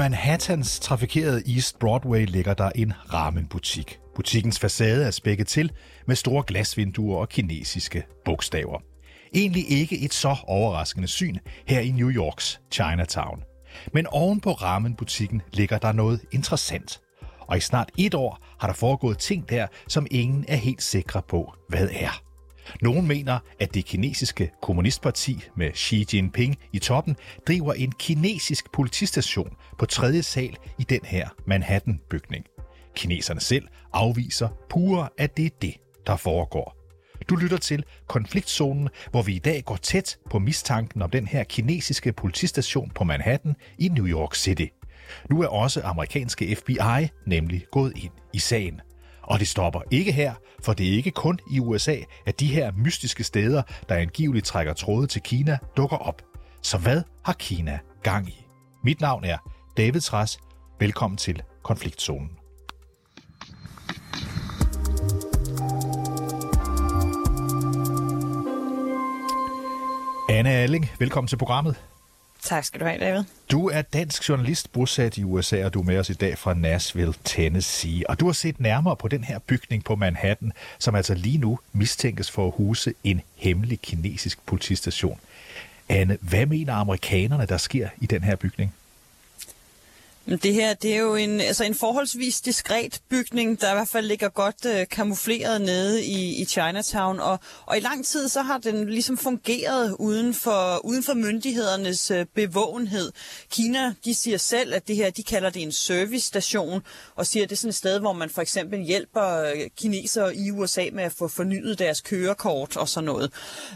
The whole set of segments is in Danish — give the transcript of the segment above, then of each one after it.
Manhattans trafikerede East Broadway ligger der en ramenbutik. Butikkens facade er spækket til med store glasvinduer og kinesiske bogstaver. Egentlig ikke et så overraskende syn her i New Yorks Chinatown. Men oven på ramenbutikken ligger der noget interessant. Og i snart et år har der foregået ting der, som ingen er helt sikre på, hvad er. Nogen mener, at det kinesiske kommunistparti med Xi Jinping i toppen driver en kinesisk politistation på tredje sal i den her Manhattan-bygning. Kineserne selv afviser pure, at det er det, der foregår. Du lytter til Konfliktzonen, hvor vi i dag går tæt på mistanken om den her kinesiske politistation på Manhattan i New York City. Nu er også amerikanske FBI nemlig gået ind i sagen. Og det stopper ikke her, for det er ikke kun i USA, at de her mystiske steder, der angiveligt trækker tråde til Kina, dukker op. Så hvad har Kina gang i? Mit navn er David Træs. Velkommen til Konfliktzonen. Anne Alling, velkommen til programmet. Tak skal du have, David. Du er dansk journalist bosat i USA, og du er med os i dag fra Nashville, Tennessee. Og du har set nærmere på den her bygning på Manhattan, som altså lige nu mistænkes for at huse en hemmelig kinesisk politistation. Anne, hvad mener amerikanerne, der sker i den her bygning? Det her det er jo en, altså en forholdsvis diskret bygning, der i hvert fald ligger godt øh, kamufleret nede i, i Chinatown. Og, og i lang tid så har den ligesom fungeret uden for, uden for myndighedernes øh, bevågenhed. Kina de siger selv, at det her de kalder det en servicestation, og siger, at det er sådan et sted, hvor man for eksempel hjælper øh, kinesere i USA med at få fornyet deres kørekort og sådan noget.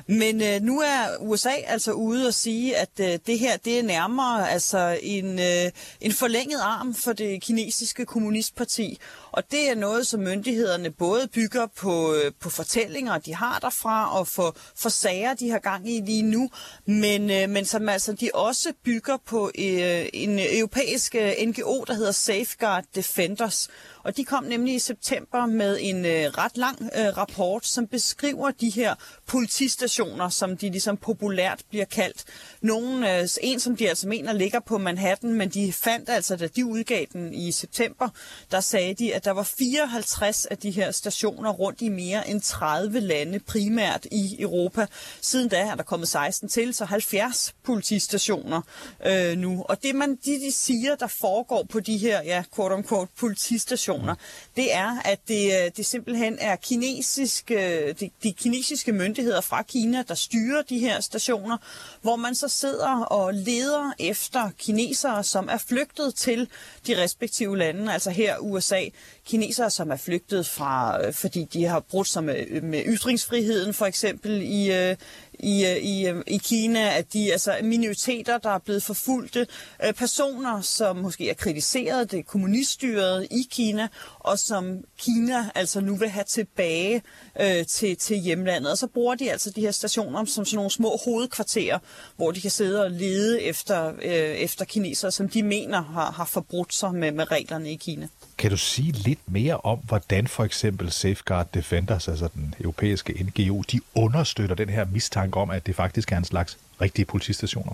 Men øh, nu er USA altså ude og sige, at øh, det her det er nærmere altså en, øh, en forlængelse forlænget arm for det kinesiske kommunistparti, og det er noget, som myndighederne både bygger på, øh, på fortællinger, de har derfra, og for, for sager, de har gang i lige nu, men, øh, men som altså de også bygger på øh, en europæisk øh, NGO, der hedder Safeguard Defenders. Og de kom nemlig i september med en øh, ret lang øh, rapport, som beskriver de her politistationer, som de ligesom populært bliver kaldt. Nogen, øh, en, som de altså mener ligger på Manhattan, men de fandt altså, da de udgav den i september, der sagde de, at der var 54 af de her stationer rundt i mere end 30 lande, primært i Europa. Siden da er der kommet 16 til, så 70 politistationer øh, nu. Og det, man, de, de siger, der foregår på de her, ja, quote-unquote, politistationer, sanktioner, det er, at det, øh, det simpelthen er kinesiske, øh, de, de kinesiske myndigheder fra Kina, der styrer de her stationer, hvor man så sidder og leder efter kinesere, som er flygtet til de respektive lande, altså her USA. Kinesere, som er flygtet fra, øh, fordi de har brudt sig med, med ytringsfriheden, for eksempel i, i, øh, i, øh, i Kina, at de altså minoriteter, der er blevet forfulgte, øh, personer, som måske er kritiseret det kommuniststyret i Kina, og som Kina altså nu vil have tilbage øh, til, til hjemlandet. Og så bruger de altså de her stationer som sådan nogle små hovedkvarterer, hvor de kan sidde og lede efter, øh, efter kinesere, som de mener har, har forbrudt sig med, med reglerne i Kina. Kan du sige lidt mere om, hvordan for eksempel Safeguard Defenders, altså den europæiske NGO, de understøtter den her mistanke om, at det faktisk er en slags rigtige politistationer?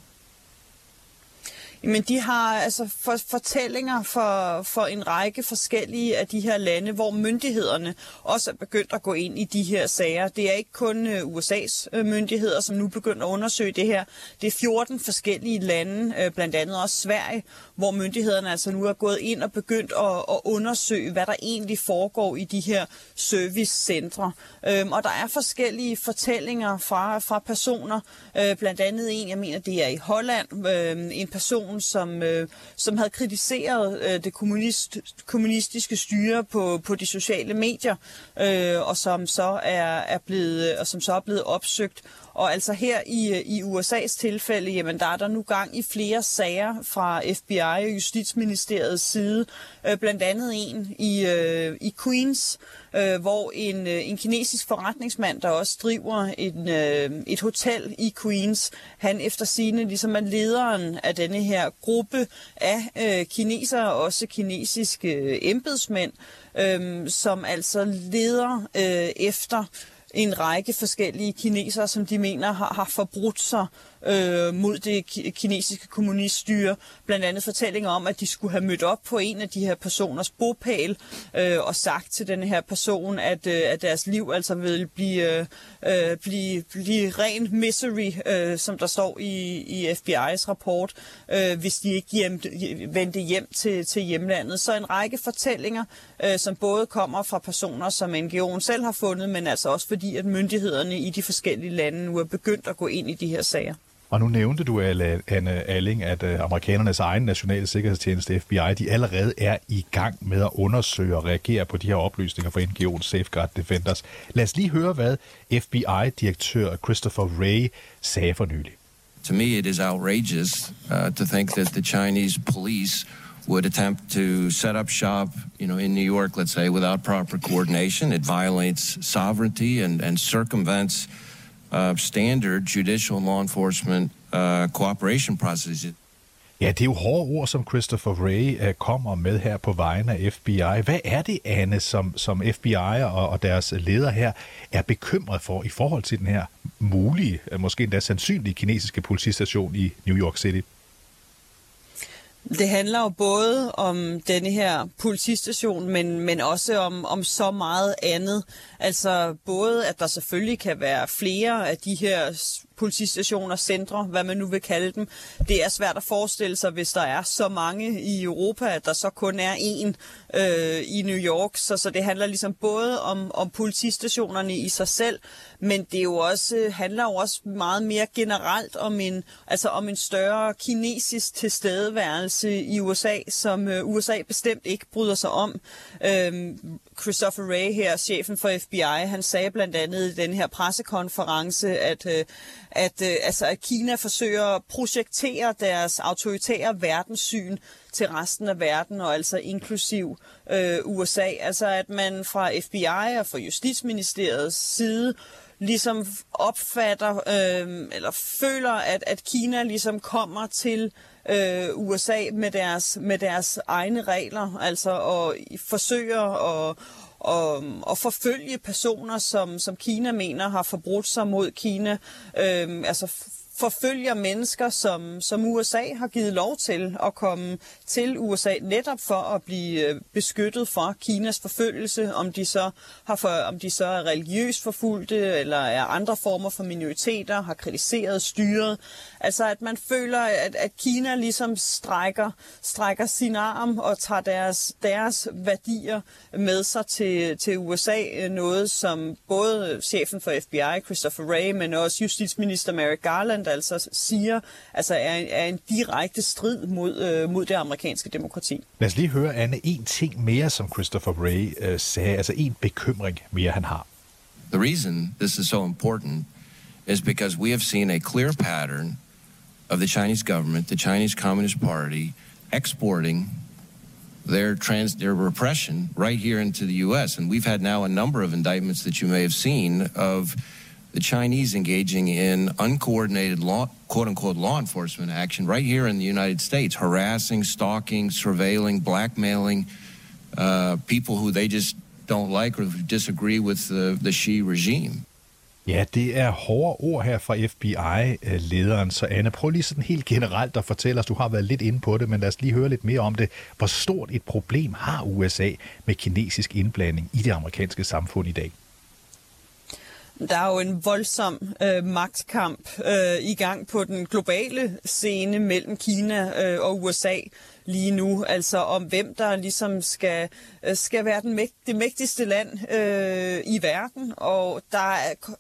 Men de har altså for, fortællinger for, for en række forskellige af de her lande, hvor myndighederne også er begyndt at gå ind i de her sager. Det er ikke kun øh, USA's øh, myndigheder, som nu begynder at undersøge det her. Det er 14 forskellige lande, øh, blandt andet også Sverige, hvor myndighederne altså nu er gået ind og begyndt at, at undersøge, hvad der egentlig foregår i de her servicecentre. Uh, og der er forskellige fortællinger fra, fra personer, blandt andet en, jeg mener, det er i Holland, øhm, en person, organisation, som, øh, som havde kritiseret øh, det kommunist, kommunistiske styre på, på de sociale medier, øh, og som så er, er blevet og som så er blevet opsøgt. Og altså her i, i USA's tilfælde, jamen der er der nu gang i flere sager fra FBI og Justitsministeriets side, øh, blandt andet en i, øh, i Queens, øh, hvor en, øh, en kinesisk forretningsmand, der også driver en, øh, et hotel i Queens, han efter sine ligesom er lederen af denne her gruppe af øh, kinesere, også kinesiske øh, embedsmænd, øh, som altså leder øh, efter en række forskellige kinesere, som de mener har, har forbrudt sig øh, mod det kinesiske kommuniststyre. Blandt andet fortællinger om, at de skulle have mødt op på en af de her personers bopæl øh, og sagt til den her person, at, øh, at deres liv altså vil blive, øh, øh blive, blive ren misery, øh, som der står i, i FBI's rapport, øh, hvis de ikke hjem, vendte hjem til, til hjemlandet. Så en række fortællinger, øh, som både kommer fra personer, som NGO'en selv har fundet, men altså også fordi, at myndighederne i de forskellige lande nu er begyndt at gå ind i de her sager. Og nu nævnte du, Anne Alling, at øh, amerikanernes egen nationale sikkerhedstjeneste, FBI, de allerede er i gang med at undersøge og reagere på de her oplysninger fra NGO'en Safeguard Defenders. Lad os lige høre, hvad FBI-direktør Christopher Wray sagde for nylig. To me, it is outrageous uh, to think that the Chinese police would attempt to set up shop, you know, in New York, let's say, without proper coordination. It violates sovereignty and, and circumvents uh, standard judicial law enforcement uh, cooperation processes. Ja, det er jo hårde ord, som Christopher Wray uh, kommer med her på vegne af FBI. Hvad er det, Anne, som, som FBI og, og deres leder her er bekymret for i forhold til den her mulige, uh, måske endda sandsynlige kinesiske politistation i New York City? Det handler jo både om denne her politistation, men, men også om, om så meget andet. Altså både, at der selvfølgelig kan være flere af de her politistationer, centre, hvad man nu vil kalde dem. Det er svært at forestille sig, hvis der er så mange i Europa, at der så kun er en øh, i New York. Så, så det handler ligesom både om, om politistationerne i sig selv, men det er jo også, øh, handler jo også meget mere generelt om en, altså om en større kinesisk tilstedeværelse i USA, som øh, USA bestemt ikke bryder sig om. Øh, Christopher Wray her, chefen for FBI, han sagde blandt andet i den her pressekonference, at, øh, at, øh, altså, at Kina forsøger at projektere deres autoritære verdenssyn til resten af verden, og altså inklusiv øh, USA. Altså at man fra FBI og fra Justitsministeriets side ligesom opfatter øh, eller føler, at, at Kina ligesom kommer til øh, USA med deres, med deres egne regler, altså og forsøger at, og, og forfølge personer, som, som Kina mener har forbrudt sig mod Kina. Øh, altså forfølger mennesker, som, som USA har givet lov til at komme til USA netop for at blive øh, beskyttet fra Kinas forfølgelse, om de så har for, om de så er religiøst forfulgte eller er andre former for minoriteter, har kritiseret styret. Altså at man føler, at, at Kina ligesom strækker, strækker sin arm og tager deres, deres værdier med sig til, til USA. Øh, noget, som både chefen for FBI, Christopher Wray, men også justitsminister Merrick Garland altså siger, altså er, er en direkte strid mod, øh, mod det amerikanske demokrati. Lad os lige høre, Anne, en ting mere, som Christopher Wray øh, sagde, altså en bekymring mere, han har. The reason this is so important is because we have seen a clear pattern of the Chinese government, the Chinese Communist Party, exporting their trans their repression right here into the U.S. And we've had now a number of indictments that you may have seen of the Chinese engaging in uncoordinated law, quote unquote, law enforcement action right here in the United States, harassing, stalking, surveilling, blackmailing uh, people who they just don't like or disagree with the, the Xi regime. Ja, det er hårde ord her fra FBI-lederen. Øh, Så Anne, prøv lige sådan helt generelt at fortælle os, du har været lidt inde på det, men lad os lige høre lidt mere om det. Hvor stort et problem har USA med kinesisk indblanding i det amerikanske samfund i dag? Der er jo en voldsom øh, magtkamp øh, i gang på den globale scene mellem Kina øh, og USA lige nu, altså om hvem der ligesom skal, øh, skal være den mægt, det mægtigste land øh, i verden, og der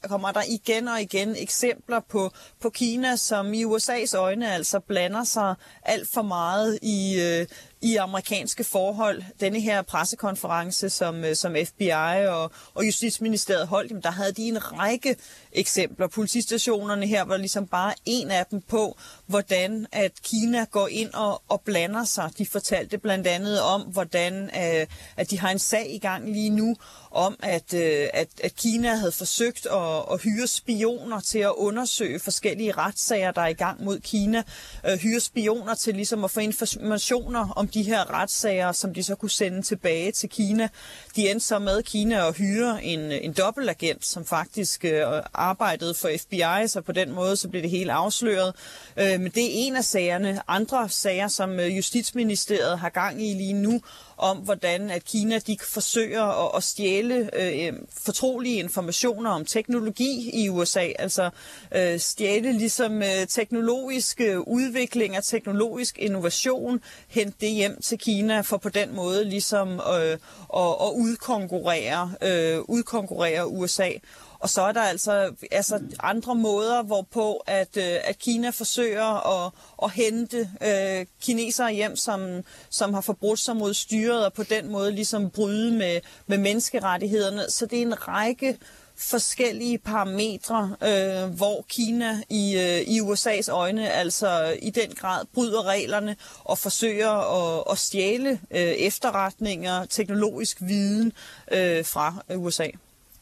kommer der igen og igen eksempler på, på Kina, som i USA's øjne altså blander sig alt for meget i, øh, i amerikanske forhold. Denne her pressekonference, som, øh, som FBI og, og Justitsministeriet holdt, der havde de en række eksempler. Politistationerne her var ligesom bare en af dem på, hvordan at Kina går ind og, og blander sig. Altså, de fortalte blandt andet om, hvordan øh, at de har en sag i gang lige nu om, at, øh, at, at Kina havde forsøgt at, at hyre spioner til at undersøge forskellige retssager, der er i gang mod Kina. Øh, hyre spioner til ligesom at få informationer om de her retssager, som de så kunne sende tilbage til Kina. De endte så med Kina at hyre en, en dobbeltagent, som faktisk øh, arbejdede for FBI, så på den måde så blev det helt afsløret. Øh, men det er en af sagerne. Andre sager, som øh, Justitsministeriet har gang i lige nu, om hvordan at Kina de forsøger at, at stjæle øh, fortrolige informationer om teknologi i USA, altså øh, stjæle ligesom øh, teknologisk øh, udvikling og teknologisk innovation, hente det hjem til Kina for på den måde ligesom øh, at, at udkonkurrere, øh, udkonkurrere USA. Og så er der altså, altså andre måder, hvorpå at, øh, at Kina forsøger at, at hente øh, kinesere hjem, som, som har forbrudt sig mod styret, og på den måde ligesom bryde med, med menneskerettighederne. Så det er en række forskellige parametre, øh, hvor Kina i, øh, i USA's øjne altså i den grad bryder reglerne og forsøger at, at stjæle øh, efterretninger, teknologisk viden øh, fra USA.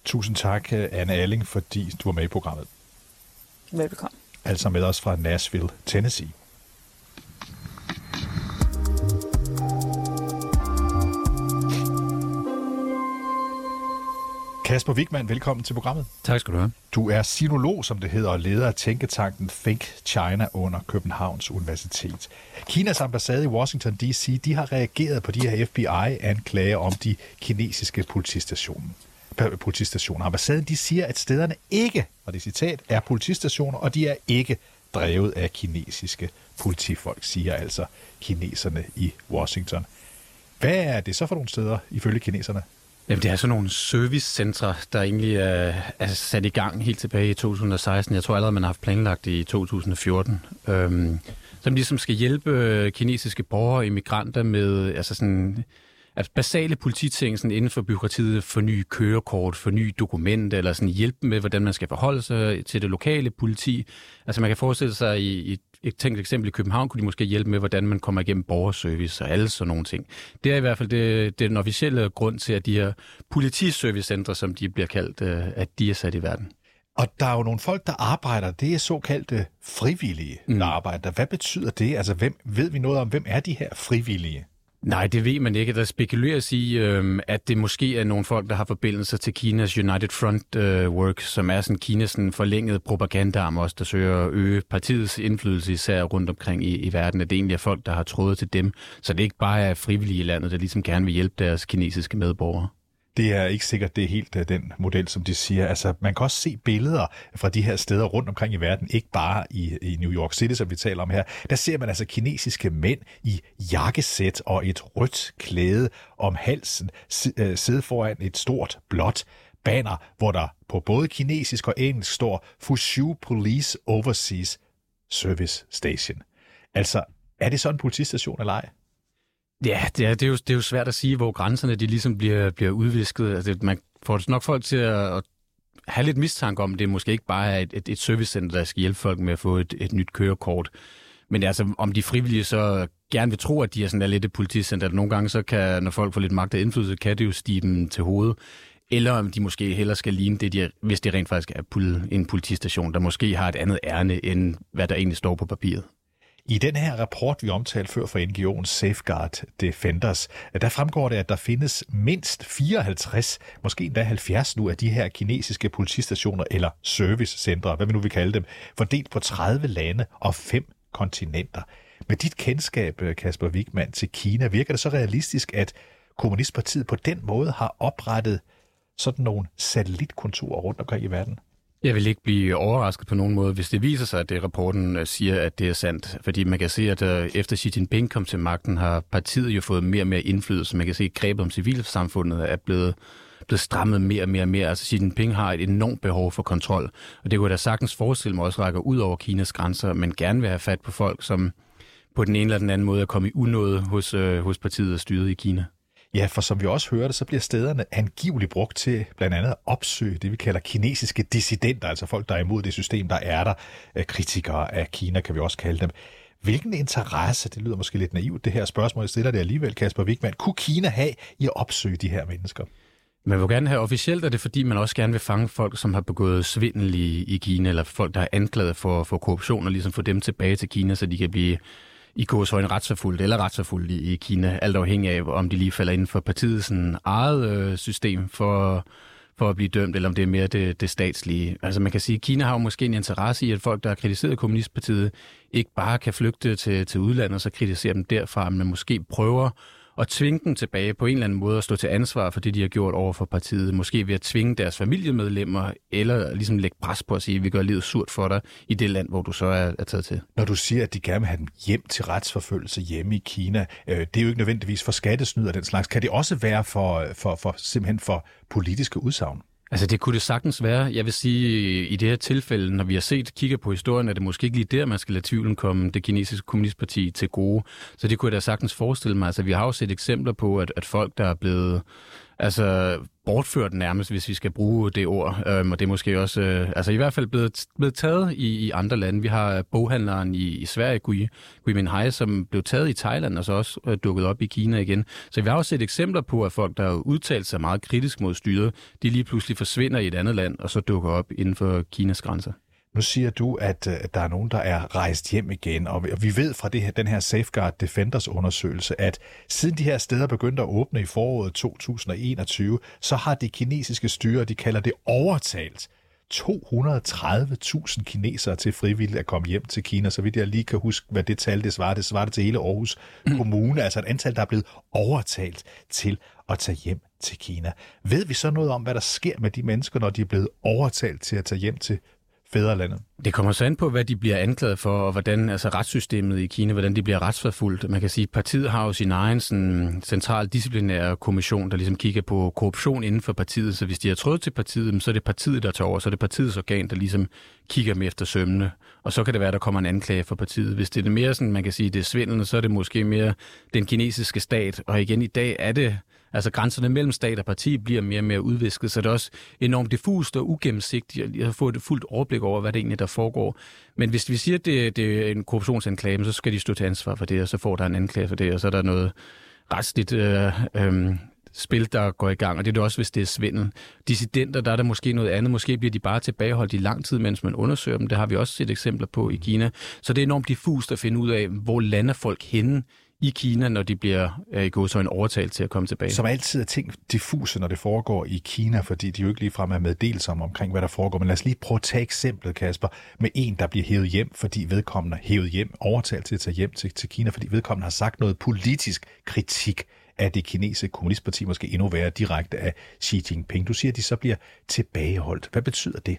Tusind tak, Anne Alling, fordi du var med i programmet. Velbekomme. Altså med os fra Nashville, Tennessee. Kasper Wigman, velkommen til programmet. Tak skal du have. Du er sinolog, som det hedder, og leder af tænketanken Think China under Københavns Universitet. Kinas ambassade i Washington D.C. de har reageret på de her FBI-anklager om de kinesiske politistationer politistationer. Ambassaden de siger, at stederne ikke, og det citat, er politistationer, og de er ikke drevet af kinesiske politifolk, siger altså kineserne i Washington. Hvad er det så for nogle steder, ifølge kineserne? Jamen, det er sådan nogle servicecentre, der egentlig er, er sat i gang helt tilbage i 2016. Jeg tror allerede, man har haft planlagt det i 2014. Øhm, som ligesom skal hjælpe øh, kinesiske borgere og immigranter med altså sådan, at basale polititing sådan inden for byråkratiet, forny kørekort, forny dokument, eller sådan hjælpe med, hvordan man skal forholde sig til det lokale politi. Altså man kan forestille sig i, i et tænkt eksempel i København, kunne de måske hjælpe med, hvordan man kommer igennem borgerservice og alle sådan nogle ting. Det er i hvert fald det, det er den officielle grund til, at de her politiservicecentre, som de bliver kaldt, øh, at de er sat i verden. Og der er jo nogle folk, der arbejder, det er såkaldte frivillige, der mm. arbejder. Hvad betyder det? Altså, hvem, ved vi noget om, hvem er de her frivillige? Nej, det ved man ikke. Der spekuleres i, øh, at det måske er nogle folk, der har forbindelser til Kinas United Front øh, Work, som er sådan Kinas sådan forlængede propagandaarm også, der søger at øge partiets indflydelse især rundt omkring i, i verden, at det egentlig er folk, der har trådet til dem. Så det er ikke bare er frivillige i landet, der ligesom gerne vil hjælpe deres kinesiske medborgere det er ikke sikkert, det er helt uh, den model, som de siger. Altså, man kan også se billeder fra de her steder rundt omkring i verden, ikke bare i, i New York City, som vi taler om her. Der ser man altså kinesiske mænd i jakkesæt og et rødt klæde om halsen øh, sidde foran et stort blåt banner, hvor der på både kinesisk og engelsk står Fushu Police Overseas Service Station. Altså, er det sådan en politistation eller ej? Ja, det er, det, er jo, det er jo svært at sige, hvor grænserne de ligesom bliver, bliver udvisket. Altså, man får nok folk til at, at have lidt mistanke om, det måske ikke bare er et, et, et servicecenter, der skal hjælpe folk med at få et, et nyt kørekort. Men altså, om de frivillige så gerne vil tro, at de er sådan der lidt et politicenter, nogle gange så kan, når folk får lidt magt og indflydelse, kan det jo stige dem til hovedet. Eller om de måske hellere skal ligne det, de er, hvis det rent faktisk er en politistation, der måske har et andet ærne, end hvad der egentlig står på papiret. I den her rapport, vi omtalte før fra NGO'en Safeguard Defenders, der fremgår det, at der findes mindst 54, måske endda 70 nu, af de her kinesiske politistationer eller servicecentre, hvad vi nu vil kalde dem, fordelt på 30 lande og fem kontinenter. Med dit kendskab, Kasper Wigman, til Kina, virker det så realistisk, at Kommunistpartiet på den måde har oprettet sådan nogle satellitkontorer rundt omkring i verden? Jeg vil ikke blive overrasket på nogen måde, hvis det viser sig, at det rapporten øh, siger, at det er sandt. Fordi man kan se, at øh, efter Xi Jinping kom til magten, har partiet jo fået mere og mere indflydelse. Man kan se, at grebet om civilsamfundet er blevet blevet strammet mere og mere og mere. Altså Xi Jinping har et enormt behov for kontrol, og det kunne da sagtens forestille mig også rækker ud over Kinas grænser, men gerne vil have fat på folk, som på den ene eller den anden måde er kommet i unåde hos, øh, hos partiet og styret i Kina. Ja, for som vi også hørte, så bliver stederne angiveligt brugt til blandt andet at opsøge det, vi kalder kinesiske dissidenter, altså folk, der er imod det system, der er der. Øh, kritikere af Kina, kan vi også kalde dem. Hvilken interesse, det lyder måske lidt naivt, det her spørgsmål, jeg stiller det alligevel, Kasper Wigman, kunne Kina have i at opsøge de her mennesker? Man vil gerne have officielt, er det fordi, man også gerne vil fange folk, som har begået svindel i, i Kina, eller folk, der er anklaget for, for korruption, og ligesom få dem tilbage til Kina, så de kan blive i en retsforfulgt eller retsforfulgt i, i Kina, alt afhængig af, om de lige falder inden for partiets sådan, eget øh, system for, for at blive dømt, eller om det er mere det, det statslige. Altså man kan sige, at Kina har jo måske en interesse i, at folk, der har kritiseret Kommunistpartiet, ikke bare kan flygte til, til udlandet og så kritisere dem derfra, men måske prøver at tvinge dem tilbage på en eller anden måde at stå til ansvar for det, de har gjort over for partiet. Måske ved at tvinge deres familiemedlemmer, eller ligesom lægge pres på at sige, at vi gør livet surt for dig i det land, hvor du så er, er taget til. Når du siger, at de gerne vil have dem hjem til retsforfølgelse hjemme i Kina, øh, det er jo ikke nødvendigvis for skattesnyd og den slags. Kan det også være for, for, for simpelthen for politiske udsagn? Altså det kunne det sagtens være. Jeg vil sige, i det her tilfælde, når vi har set, kigger på historien, er det måske ikke lige der, man skal lade tvivlen komme det kinesiske kommunistparti til gode. Så det kunne jeg da sagtens forestille mig. Altså vi har jo set eksempler på, at, at folk, der er blevet altså bortført nærmest, hvis vi skal bruge det ord. Øhm, og det er måske også, øh, altså i hvert fald blevet, blevet taget i, i andre lande. Vi har boghandleren i, i Sverige, Gui, Gui Minhai, som blev taget i Thailand og så også øh, dukket op i Kina igen. Så vi har også set eksempler på, at folk, der har udtalt sig meget kritisk mod styret, de lige pludselig forsvinder i et andet land og så dukker op inden for Kinas grænser. Nu siger du, at, øh, at der er nogen, der er rejst hjem igen, og vi ved fra det her, den her Safeguard Defenders undersøgelse, at siden de her steder begyndte at åbne i foråret 2021, så har de kinesiske styre, de kalder det overtalt, 230.000 kinesere til frivilligt at komme hjem til Kina, så vidt jeg lige kan huske, hvad det tal det svarer. Det svarer det til hele Aarhus mm. Kommune, altså et antal, der er blevet overtalt til at tage hjem til Kina. Ved vi så noget om, hvad der sker med de mennesker, når de er blevet overtalt til at tage hjem til fædrelandet. Det kommer så an på, hvad de bliver anklaget for, og hvordan altså retssystemet i Kina, hvordan de bliver retsforfulgt. Man kan sige, at partiet har jo sin egen sådan, central disciplinære kommission, der ligesom kigger på korruption inden for partiet. Så hvis de har trådt til partiet, så er det partiet, der tager over. Så er det partiets organ, der ligesom kigger med efter sømmene. Og så kan det være, der kommer en anklage for partiet. Hvis det er mere sådan, man kan sige, det er svindel, så er det måske mere den kinesiske stat. Og igen, i dag er det Altså grænserne mellem stat og parti bliver mere og mere udvisket, så det er også enormt diffust og ugennemsigtigt at få et fuldt overblik over, hvad det egentlig der foregår. Men hvis vi siger, at det, det er en korruptionsanklage, så skal de stå til ansvar for det, og så får der en anklage for det, og så er der noget retsligt øh, øh, spil, der går i gang, og det er det også, hvis det er svindel. Dissidenter, der er der måske noget andet. Måske bliver de bare tilbageholdt i lang tid, mens man undersøger dem. Det har vi også set eksempler på i Kina. Så det er enormt diffust at finde ud af, hvor lander folk henne i Kina, når de bliver øh, i gået en overtalt til at komme tilbage. Som altid er ting diffuse, når det foregår i Kina, fordi de jo ikke ligefrem er meddelsomme omkring, hvad der foregår. Men lad os lige prøve at tage eksemplet, Kasper, med en, der bliver hævet hjem, fordi vedkommende er hævet hjem, overtalt til at tage hjem til, til Kina, fordi vedkommende har sagt noget politisk kritik af det kinesiske kommunistparti, måske endnu værre direkte af Xi Jinping. Du siger, at de så bliver tilbageholdt. Hvad betyder det?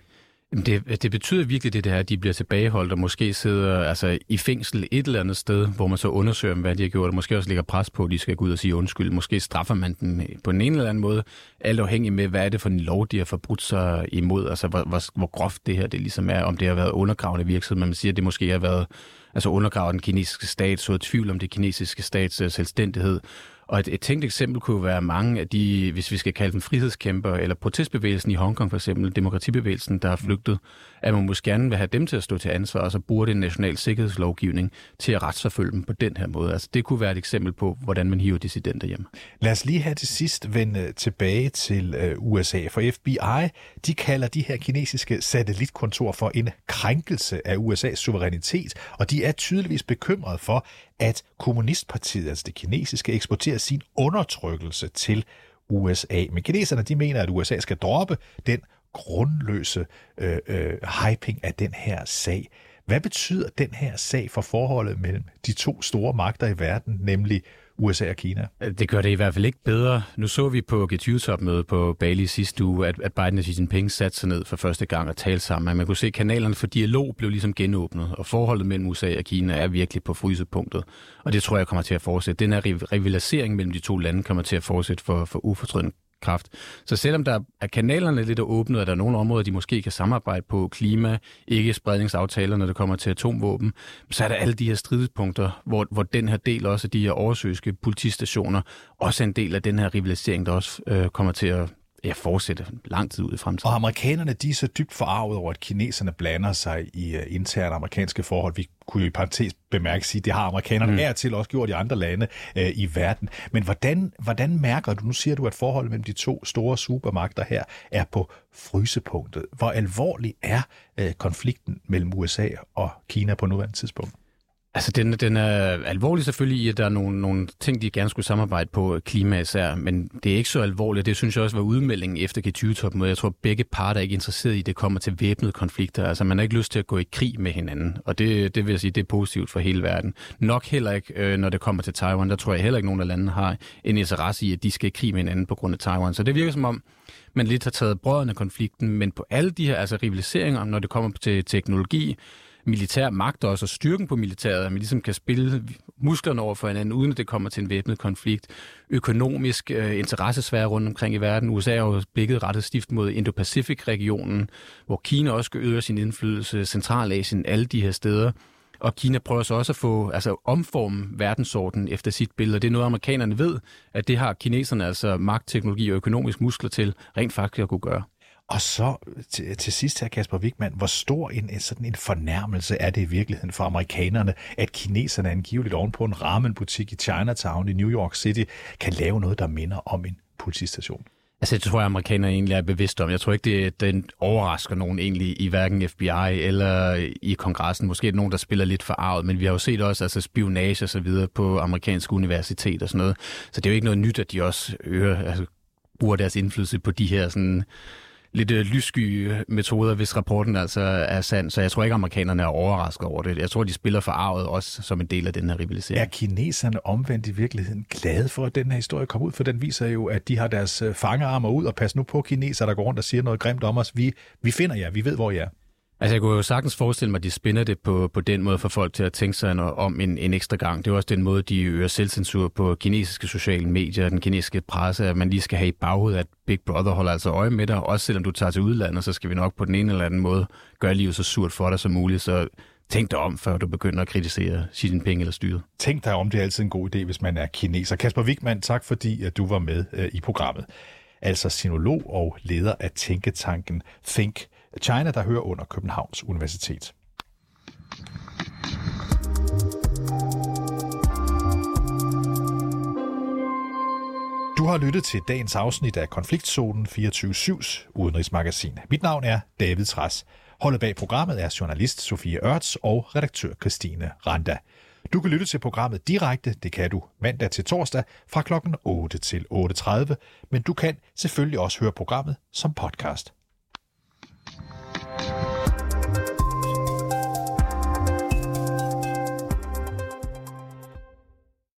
Det, det betyder virkelig det, der, at de bliver tilbageholdt og måske sidder altså, i fængsel et eller andet sted, hvor man så undersøger hvad de har gjort, og måske også ligger pres på, at de skal gå ud og sige undskyld. Måske straffer man dem på en eller anden måde, alt afhængig med, hvad er det for en lov, de har forbrudt sig imod, altså hvor, hvor, hvor groft det her det ligesom er, om det har været undergravende virksomhed, man siger, at det måske har været altså undergravet den kinesiske stat, så tvivl om det kinesiske stats øh, selvstændighed, og et, et tænkt eksempel kunne være mange af de, hvis vi skal kalde dem frihedskæmper, eller protestbevægelsen i Hongkong for eksempel, demokratibevægelsen, der har flygtet, at man måske gerne vil have dem til at stå til ansvar, og så bruger det en national sikkerhedslovgivning til at retsforfølge dem på den her måde. Altså det kunne være et eksempel på, hvordan man hiver dissidenter hjem. Lad os lige have til sidst vende øh, tilbage til øh, USA, for FBI, de kalder de her kinesiske satellitkontor for en krænkelse af USA's suverænitet, og de er tydeligvis bekymrede for, at kommunistpartiet, altså det kinesiske, eksporterer sin undertrykkelse til USA. Men kineserne de mener, at USA skal droppe den grundløse øh, øh, hyping af den her sag. Hvad betyder den her sag for forholdet mellem de to store magter i verden, nemlig USA og Kina. Øh, det gør det i hvert fald ikke bedre. Nu så vi på G20-topmødet på Bali sidste uge, at, at Biden og Xi Jinping satte sig ned for første gang og talte sammen. Man kunne se, at kanalerne for dialog blev ligesom genåbnet, og forholdet mellem USA og Kina er virkelig på frysepunktet. Og det tror jeg kommer til at fortsætte. Den her rivalisering mellem de to lande kommer til at fortsætte for, for ufortrødent kraft. Så selvom der er kanalerne lidt åbne, og der er nogle områder, de måske kan samarbejde på, klima, ikke spredningsaftaler, når det kommer til atomvåben, så er der alle de her stridspunkter, hvor, hvor den her del også af de her oversøgske politistationer, også er en del af den her rivalisering, der også øh, kommer til at ja, fortsætte lang tid ud i fremtiden. Og amerikanerne, de er så dybt forarvet over, at kineserne blander sig i uh, interne amerikanske forhold. Vi kunne jo i parentes bemærke sige, det har amerikanerne mm. til også gjort i andre lande uh, i verden. Men hvordan, hvordan mærker du, nu siger du, at forholdet mellem de to store supermagter her er på frysepunktet. Hvor alvorlig er uh, konflikten mellem USA og Kina på nuværende tidspunkt? Altså, den, den er alvorlig selvfølgelig i, at der er nogle, nogle ting, de gerne skulle samarbejde på, klima især, men det er ikke så alvorligt. Det synes jeg også var udmeldingen efter G20-topmødet. Jeg tror, begge parter er ikke interesseret i, at det kommer til væbnede konflikter. Altså, man har ikke lyst til at gå i krig med hinanden, og det, det vil jeg sige, det er positivt for hele verden. Nok heller ikke, øh, når det kommer til Taiwan. Der tror jeg heller ikke, nogen af landene har en interesse i, at de skal i krig med hinanden på grund af Taiwan. Så det virker som om, man lidt har taget brødrene af konflikten, men på alle de her altså rivaliseringer, når det kommer til teknologi, militær magt også, og styrken på militæret, at man ligesom kan spille musklerne over for hinanden, uden at det kommer til en væbnet konflikt. Økonomisk øh, interessesfære rundt omkring i verden. USA har jo blikket rettet stift mod Indo-Pacific-regionen, hvor Kina også skal øge sin indflydelse, Centralasien, alle de her steder. Og Kina prøver så også at få, altså omforme verdensordenen efter sit billede. Det er noget, amerikanerne ved, at det har kineserne altså magt, teknologi og økonomisk muskler til rent faktisk at kunne gøre. Og så til, til sidst her, Kasper Wigman, hvor stor en, sådan en fornærmelse er det i virkeligheden for amerikanerne, at kineserne angiveligt ovenpå en ramenbutik i Chinatown i New York City kan lave noget, der minder om en politistation? Altså, det tror jeg, amerikanerne egentlig er bevidste om. Jeg tror ikke, det, den overrasker nogen egentlig i hverken FBI eller i kongressen. Måske er det nogen, der spiller lidt for arvet, men vi har jo set også altså, spionage og så videre på amerikanske universiteter og sådan noget. Så det er jo ikke noget nyt, at de også øger, altså, bruger deres indflydelse på de her sådan, lidt øh, lyssky øh, metoder, hvis rapporten altså er sand. Så jeg tror ikke, amerikanerne er overrasket over det. Jeg tror, de spiller forarvet også som en del af den her rivalisering. Er kineserne omvendt i virkeligheden glade for, at den her historie kommer ud? For den viser jo, at de har deres øh, fangearmer ud, og pas nu på kineser, der går rundt og siger noget grimt om os. Vi, vi finder jer, vi ved, hvor I er. Altså, jeg kunne jo sagtens forestille mig, at de spænder det på, på den måde for folk til at tænke sig om en, en ekstra gang. Det er også den måde, de øger selvcensur på kinesiske sociale medier, og den kinesiske presse, at man lige skal have i baghovedet, at Big Brother holder altså øje med dig. Også selvom du tager til udlandet, så skal vi nok på den ene eller anden måde gøre livet så surt for dig som muligt. Så tænk dig om, før du begynder at kritisere Xi Jinping eller styret. Tænk dig om, det er altid en god idé, hvis man er kineser. Kasper Wigman, tak fordi at du var med øh, i programmet. Altså sinolog og leder af tænketanken Think China, der hører under Københavns Universitet. Du har lyttet til dagens afsnit af Konfliktzonen 24-7's udenrigsmagasin. Mit navn er David Træs. Holdet bag programmet er journalist Sofie Ørts og redaktør Christine Randa. Du kan lytte til programmet direkte, det kan du mandag til torsdag fra kl. 8 til 8.30, men du kan selvfølgelig også høre programmet som podcast.